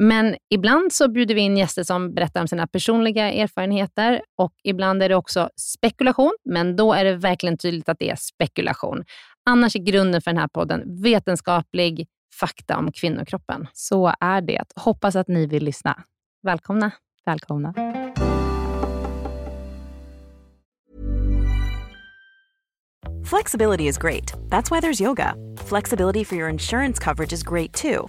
Men ibland så bjuder vi in gäster som berättar om sina personliga erfarenheter och ibland är det också spekulation, men då är det verkligen tydligt att det är spekulation. Annars är grunden för den här podden vetenskaplig fakta om kvinnokroppen. Så är det. Hoppas att ni vill lyssna. Välkomna. Välkomna. Flexibility is great. That's why there's yoga. Flexibility for your insurance coverage is great too.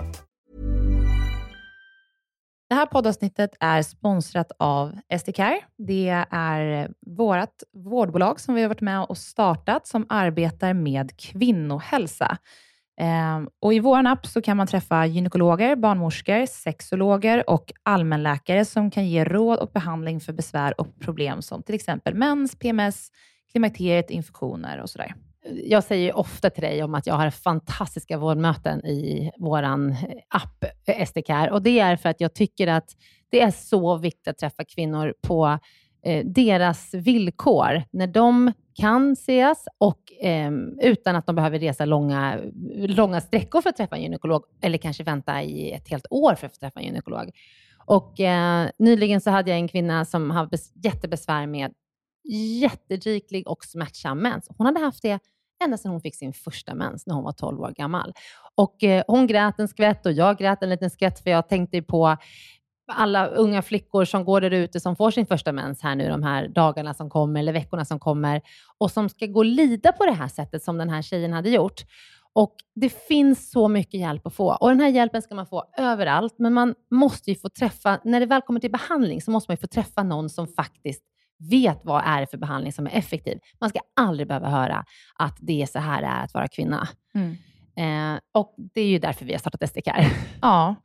Det här poddavsnittet är sponsrat av SDCare. Det är vårt vårdbolag som vi har varit med och startat som arbetar med kvinnohälsa. Ehm, och I vår app så kan man träffa gynekologer, barnmorskor, sexologer och allmänläkare som kan ge råd och behandling för besvär och problem som till exempel mens, PMS, klimakteriet, infektioner och sådär jag säger ofta till dig om att jag har fantastiska vårdmöten i vår eh, app eh, SDCare och det är för att jag tycker att det är så viktigt att träffa kvinnor på eh, deras villkor, när de kan ses och eh, utan att de behöver resa långa, långa sträckor för att träffa en gynekolog eller kanske vänta i ett helt år för att få träffa en gynekolog. Och, eh, nyligen så hade jag en kvinna som hade jättebesvär med jätteriklig och smärtsam mens. Hon hade haft det ända sedan hon fick sin första mens när hon var 12 år gammal. Och eh, Hon grät en skvätt och jag grät en liten skvätt, för jag tänkte på alla unga flickor som går där ute som får sin första mens här nu de här dagarna som kommer, eller veckorna som kommer, och som ska gå och lida på det här sättet som den här tjejen hade gjort. Och Det finns så mycket hjälp att få och den här hjälpen ska man få överallt, men man måste ju få träffa, när det väl kommer till behandling, så måste man ju få träffa någon som faktiskt vet vad är det för behandling som är effektiv. Man ska aldrig behöva höra att det är så här det är att vara kvinna. Mm. Eh, och Det är ju därför vi har startat SDCare. Ja,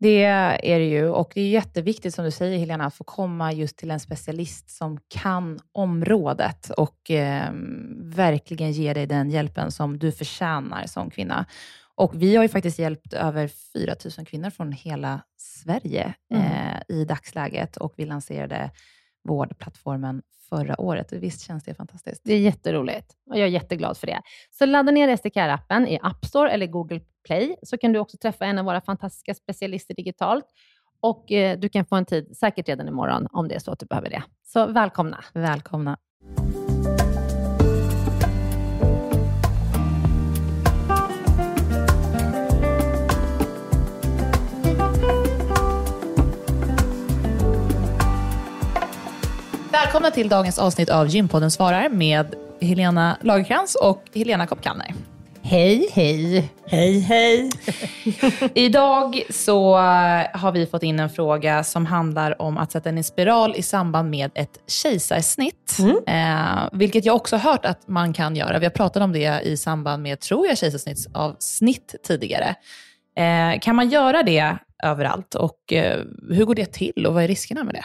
det är det ju. Och det är jätteviktigt, som du säger Helena, att få komma just till en specialist som kan området och eh, verkligen ge dig den hjälpen som du förtjänar som kvinna. Och Vi har ju faktiskt hjälpt över 4 000 kvinnor från hela Sverige mm. eh, i dagsläget och vi lanserade vårdplattformen förra året. Visst känns det fantastiskt? Det är jätteroligt och jag är jätteglad för det. Så ladda ner SDCare-appen i App Store eller Google Play, så kan du också träffa en av våra fantastiska specialister digitalt. Och eh, Du kan få en tid, säkert redan imorgon, om det är så att du behöver det. Så välkomna! Välkomna! Välkomna till dagens avsnitt av Gympodden svarar med Helena Lagerkrans och Helena Koppkanner. Hej, hej. Hej, hej. Idag så har vi fått in en fråga som handlar om att sätta en spiral i samband med ett kejsarsnitt. Mm. Eh, vilket jag också hört att man kan göra. Vi har pratat om det i samband med, tror jag, kejsarsnitt tidigare. Eh, kan man göra det överallt och eh, hur går det till och vad är riskerna med det?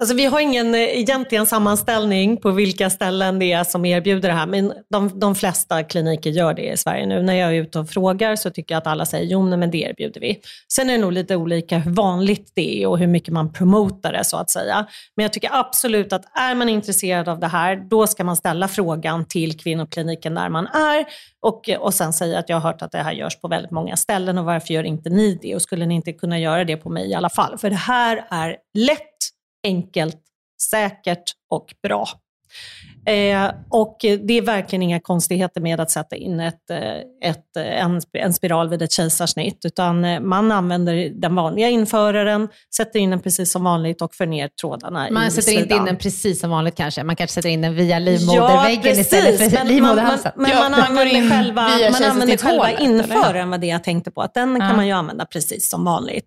Alltså, vi har ingen eh, egentligen sammanställning på vilka ställen det är som erbjuder det här, men de, de flesta kliniker gör det i Sverige nu. När jag är ute och frågar så tycker jag att alla säger jo, men det erbjuder vi. Sen är det nog lite olika hur vanligt det är och hur mycket man promotar det så att säga. Men jag tycker absolut att är man intresserad av det här, då ska man ställa frågan till kvinnokliniken där man är och, eh, och sen säga att jag har hört att det här görs på väldigt många ställen och varför gör inte ni det? Och skulle ni inte kunna göra det på mig i alla fall? För det här är lätt enkelt, säkert och bra. Eh, och det är verkligen inga konstigheter med att sätta in ett, eh, ett, en, en spiral vid ett kejsarsnitt, utan eh, man använder den vanliga införaren, sätter in den precis som vanligt och för ner trådarna Man i sätter sidan. inte in den precis som vanligt kanske. Man kanske sätter in den via livmoderväggen ja, istället för men man, man, livmoderhalsen. men Ja, man man använder in själva, man använder själva införaren, var det jag tänkte på. Att den Ja. kan man ju använda precis som vanligt.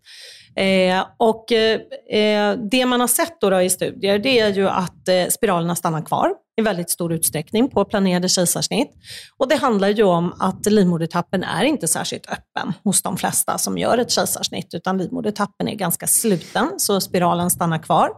Eh, och eh, Det man har sett då, då i studier, det är ju att eh, spiralerna stannar kvar i väldigt stor utsträckning på planerade kejsarsnitt. Och det handlar ju om att livmodertappen är inte särskilt öppen hos de flesta som gör ett kejsarsnitt, utan livmodertappen är ganska sluten, så spiralen stannar kvar.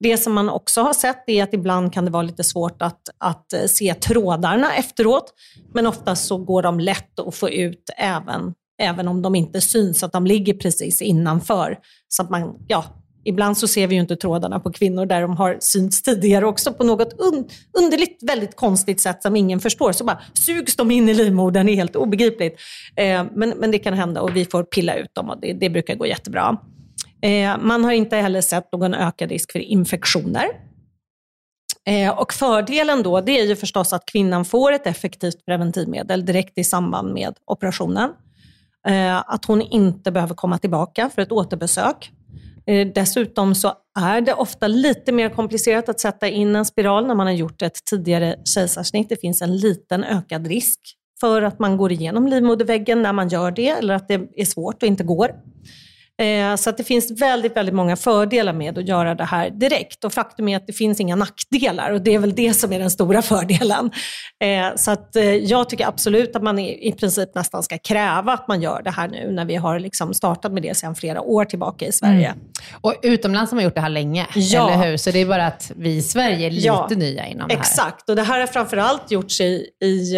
Det som man också har sett är att ibland kan det vara lite svårt att, att eh, se trådarna efteråt, men oftast så går de lätt att få ut även, även om de inte syns, att de ligger precis innanför. Så att man, ja, ibland så ser vi ju inte trådarna på kvinnor där de har synts tidigare också på något un, underligt, väldigt konstigt sätt som ingen förstår. Så bara sugs de in i livmodern, det är helt obegripligt. Eh, men, men det kan hända och vi får pilla ut dem och det, det brukar gå jättebra. Eh, man har inte heller sett någon ökad risk för infektioner. Eh, och fördelen då, det är ju förstås att kvinnan får ett effektivt preventivmedel direkt i samband med operationen. Eh, att hon inte behöver komma tillbaka för ett återbesök. Eh, dessutom så är det ofta lite mer komplicerat att sätta in en spiral när man har gjort ett tidigare kejsarsnitt. Det finns en liten ökad risk för att man går igenom livmoderväggen när man gör det, eller att det är svårt och inte går. Eh, Så att det finns väldigt, väldigt många fördelar med att göra det här direkt. Och faktum är att det finns inga nackdelar och det är väl det som är den stora fördelen. Eh, Så att eh, jag tycker absolut att man i princip nästan ska kräva att man gör det här nu när vi har liksom startat med det sedan flera år tillbaka i Sverige. Och utomlands har man gjort det här länge, Ja. eller hur? Så det är bara att vi i Sverige är lite Ja, nya inom det här. Exakt, och det här har framförallt gjorts i, i,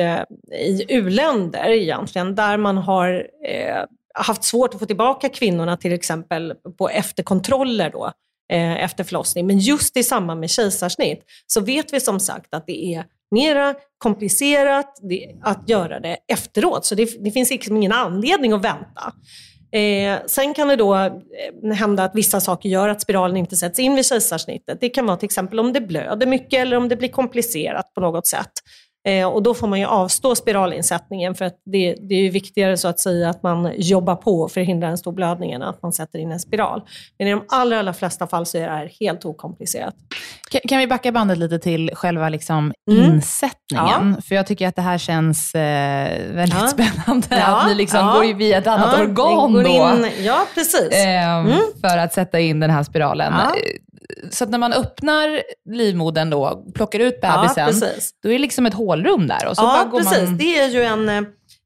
i u-länder egentligen, där man har eh, haft svårt att få tillbaka kvinnorna till exempel på efterkontroller då, eh, efter förlossning. Men just i samband med kejsarsnitt så vet vi som sagt att det är mera komplicerat att göra det efteråt. Så det, det finns liksom ingen anledning att vänta. Eh, sen kan det då eh, hända att vissa saker gör att spiralen inte sätts in vid kejsarsnittet. Det kan vara till exempel om det blöder mycket eller om det blir komplicerat på något sätt. Eh, och då får man ju avstå spiralinsättningen för att det, det är ju viktigare så att säga att man jobbar på för att förhindra en stor blödning än att man sätter in en spiral. Men i de allra, allra flesta fall så är det här helt okomplicerat. Kan, kan vi backa bandet lite till själva liksom Mm. insättningen? För jag tycker att det här känns eh, väldigt Ja. spännande. Ja, Att ni liksom ja. går via ett annat Ja, organ det då. in- Ja, precis. ehm, För att sätta in den här spiralen. Ja. Så att när man öppnar livmodern då, plockar ut ja, bebisen, precis. då är det liksom ett hålrum där. Och så Ja, precis. Man... Det är ju en,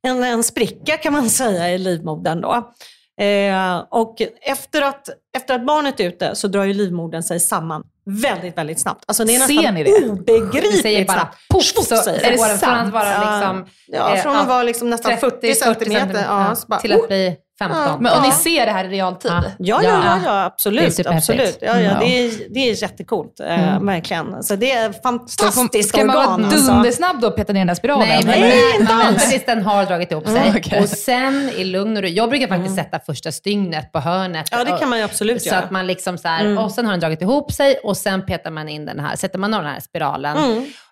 en, en spricka kan man säga i livmodern. Då. Eh, och efter att, efter att barnet är ute så drar ju livmodern sig samman väldigt, väldigt snabbt. Alltså det är Ser nästan ni det? obegripligt säger bara poff, så säger är det den från att vara liksom, Ja, eh, från att vara liksom nästan 40 centimeter. Ja, så bara, till att oh. bli 15. Ja. Men, och ni ser det här i realtid? Ja. Ja, ja, ja, ja Det är absolut. absolut. Ja, ja, Mm. det, är, det är jättekult, eh, verkligen. Så det är fantastiskt ska man organ. vara alltså. dundersnabb då och peta ner den där spiralen? Nej, men? Nej, inte alls. tills den har dragit ihop sig. Mm, okej. Och sen i lugn och ro. Jag brukar faktiskt sätta första stygnet på hörnet. Ja, det kan man ju absolut Så göra. att man liksom så här, Mm. och sen har den dragit ihop sig och sen petar man in den här, sätter man av den här spiralen.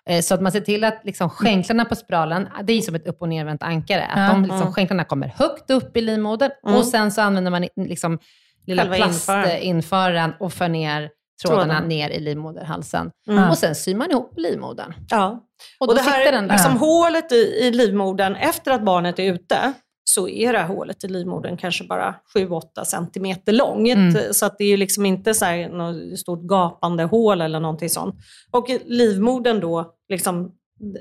Mm. Eh, Så att man ser till att liksom skänklarna på spiralen, det är som ett upp och nervänt ankare. Att Ja. de liksom, skänklarna kommer högt upp i livmodern Mm. och sen så använder man liksom lilla plastinföraren och för ner trådarna Tråden. ner i livmoderhalsen. Mm. Och sen syr man ihop livmodern. Ja. Och då det här sitter den där. liksom hålet i, i livmodern, efter att barnet är ute, så är det här hålet i livmodern kanske bara 7-8 centimeter långt. Mm. Så att det är ju liksom inte så här något stort gapande hål eller någonting sånt. Och livmodern då, liksom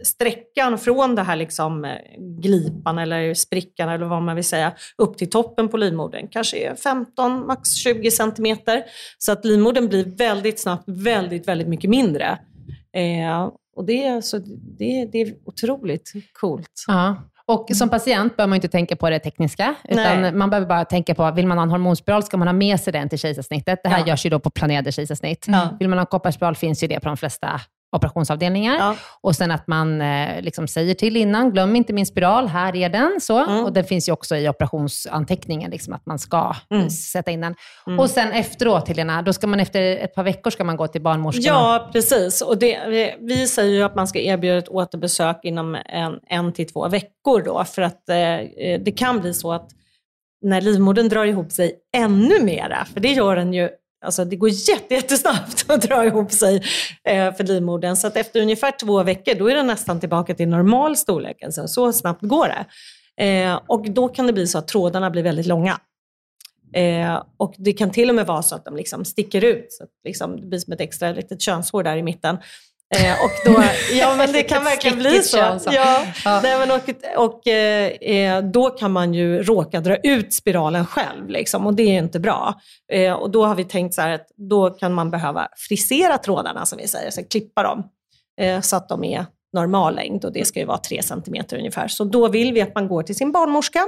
sträckan från det här liksom eh, glipan eller sprickan eller vad man vill säga, upp till toppen på livmodern kanske är 15, max 20 centimeter. Så att livmodern blir väldigt snabbt väldigt, väldigt mycket mindre. Eh, och det, är alltså, det, det är otroligt coolt. Ja. Och som patient bör man inte tänka på det tekniska, utan Nej. man behöver bara tänka på, vill man ha en hormonspiral ska man ha med sig den till kejsarsnittet. Det här Ja. görs ju då på planerade kejsarsnitt. Ja. Vill man ha en kopparspiral finns ju det på de flesta operationsavdelningar. Ja. Och sen att man eh, liksom säger till innan, glöm inte min spiral, här är den. Så. Mm. Och den finns ju också i operationsanteckningen, liksom, att man ska Mm. sätta in den. Mm. Och sen efteråt, Helena, då ska man efter ett par veckor ska man gå till barnmorskan. Ja, precis. Och det, vi- vi säger ju att man ska erbjuda ett återbesök inom en, en till två veckor då, för att eh, eh, det kan bli så att när livmodern drar ihop sig ännu mera, för det gör den ju Alltså det går jätte, jättesnabbt att dra ihop sig eh, för livmodern. Så att efter ungefär två veckor, då är den nästan tillbaka till normal storlek. Alltså, så snabbt går det. Eh, och då kan det bli så att trådarna blir väldigt långa. Eh, och det kan till och med vara så att de liksom sticker ut. Så att liksom, det blir som ett extra litet könshår där i mitten. Eh, och då, ja men det kan verkligen bli så. könshår. Ja, Ja. Nej, men och och eh, eh, då kan man ju råka dra ut spiralen själv liksom, och det är inte bra. Eh, och då har vi tänkt så att då kan man behöva frisera trådarna som vi säger, så klippa dem eh, så att de är normal längd och det ska ju vara 3 cm ungefär. Så då vill vi att man går till sin barnmorska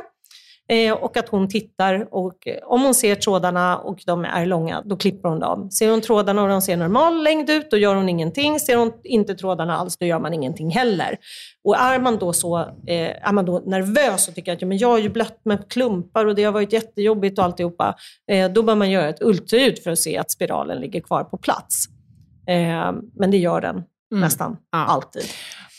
och att hon tittar och eh, om hon ser trådarna och de är långa, då klipper hon dem. Ser hon trådarna och de ser normal längd ut, då gör hon ingenting. Ser hon inte trådarna alls, då gör man ingenting heller. Och är man då så eh, är man då nervös och tycker att ja, men jag har ju blött med klumpar och det har varit jättejobbigt och alltihopa, eh, då bör man göra ett ultraljud för att se att spiralen ligger kvar på plats. Eh, men det gör den Mm. nästan Ja. alltid.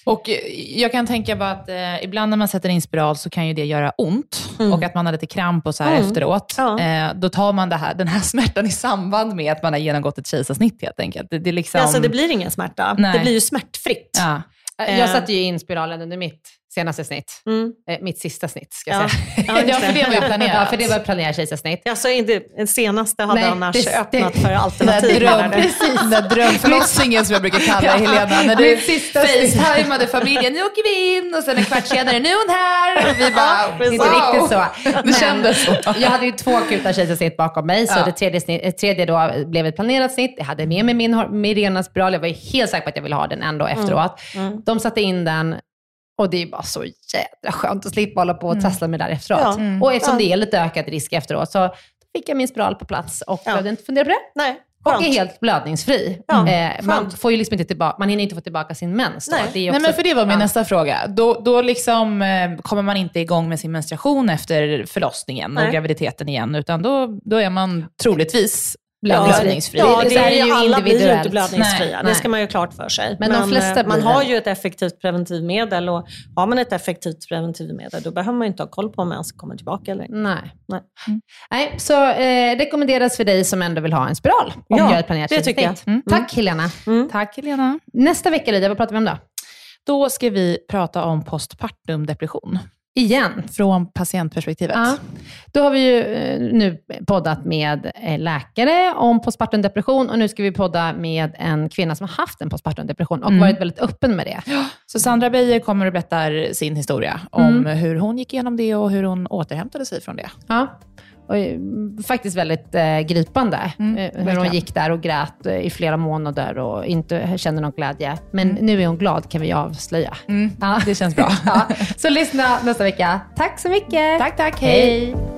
Och jag kan tänka bara att eh, ibland när man sätter in spiral så kan ju det göra ont Mm. och att man har lite kramp och så här Mm. efteråt. Ja. Eh, då tar man här, den här smärtan i samband med att man har genomgått ett kejsarsnitt helt enkelt. Det, det liksom... Alltså det blir ingen smärta, Nej. det blir ju smärtfritt. ja. Jag Eh. satte ju in spiralen under mitt senaste snitt. Mm. Eh, mitt sista snitt, ska jag Ja. säga. Ja, Ja, för det var ju planerat. Ja, för det var planerat kejsarsnitt. Alltså inte, den senaste hade Nej, annars det- öppnat det- för alternativ. dröm, den där drömförlossningen som jag brukar kalla det, Helena. När du facetimade familjen, nu åker vi in och sen en kvart senare, nu är hon här. Och vi bara, precis. Inte riktigt så. Det Men kändes så. Jag hade ju två akuta kejsarsnitt bakom mig, så Ja. det tredje, snitt, eh, tredje då blev ett planerat snitt. Jag hade med mig min hor- Mirena-spiral. Jag var ju helt säker på att jag ville ha den ändå efteråt. Mm. De satte in den och det är bara så jädra skönt att slippa hålla på och Mm. trassla med det där efteråt. Ja. Mm. Och eftersom det är lite ökad risk efteråt så fick jag min spiral på plats och Ja. behövde inte fundera på det. Nej, Och är helt blödningsfri. Ja, eh, man, får ju liksom inte tillbaka, man hinner inte få tillbaka sin mens. Då. Nej. Det är ju Nej, också- men för det var min ja. nästa fråga. Då, då liksom, eh, kommer man inte igång med sin menstruation efter förlossningen och Nej. graviditeten igen, utan då, då är man troligtvis blödningsfri. Ja, Det- det här är ju alla blir ju inte blödningsfria. Nej, det ska man ju klart för sig. Men de flesta eh, man blir har det. ju ett effektivt preventivmedel och har man ett effektivt preventivmedel då behöver man ju inte ha koll på om mens kommer tillbaka eller inte. Nej. Nej. Nej, så eh, rekommenderas för dig som ändå vill ha en spiral och Ja, gör ett det tycker jag. kejsarsnitt. Tack Helena. Tack Helena. Nästa vecka Lydia, vad pratar vi om då? Då ska vi prata om postpartum depression Igen. från patientperspektivet. Ja. Då har vi ju eh, nu poddat med eh, läkare om postpartum depression och nu ska vi podda med en kvinna som har haft en postpartum depression och Mm. varit väldigt öppen med det. Så Sandra Beijer kommer och berättar sin historia om Mm. hur hon gick igenom det och hur hon återhämtade sig från det. Ja. Och, faktiskt väldigt eh, gripande. Mm, eh, hur hon gick där och grät eh, i flera månader och inte kände någon glädje. Men Mm. nu är hon glad kan vi avslöja. Ja. Det känns bra. Ja. Så lyssna nästa vecka. Tack så mycket. tack, tack. Hej.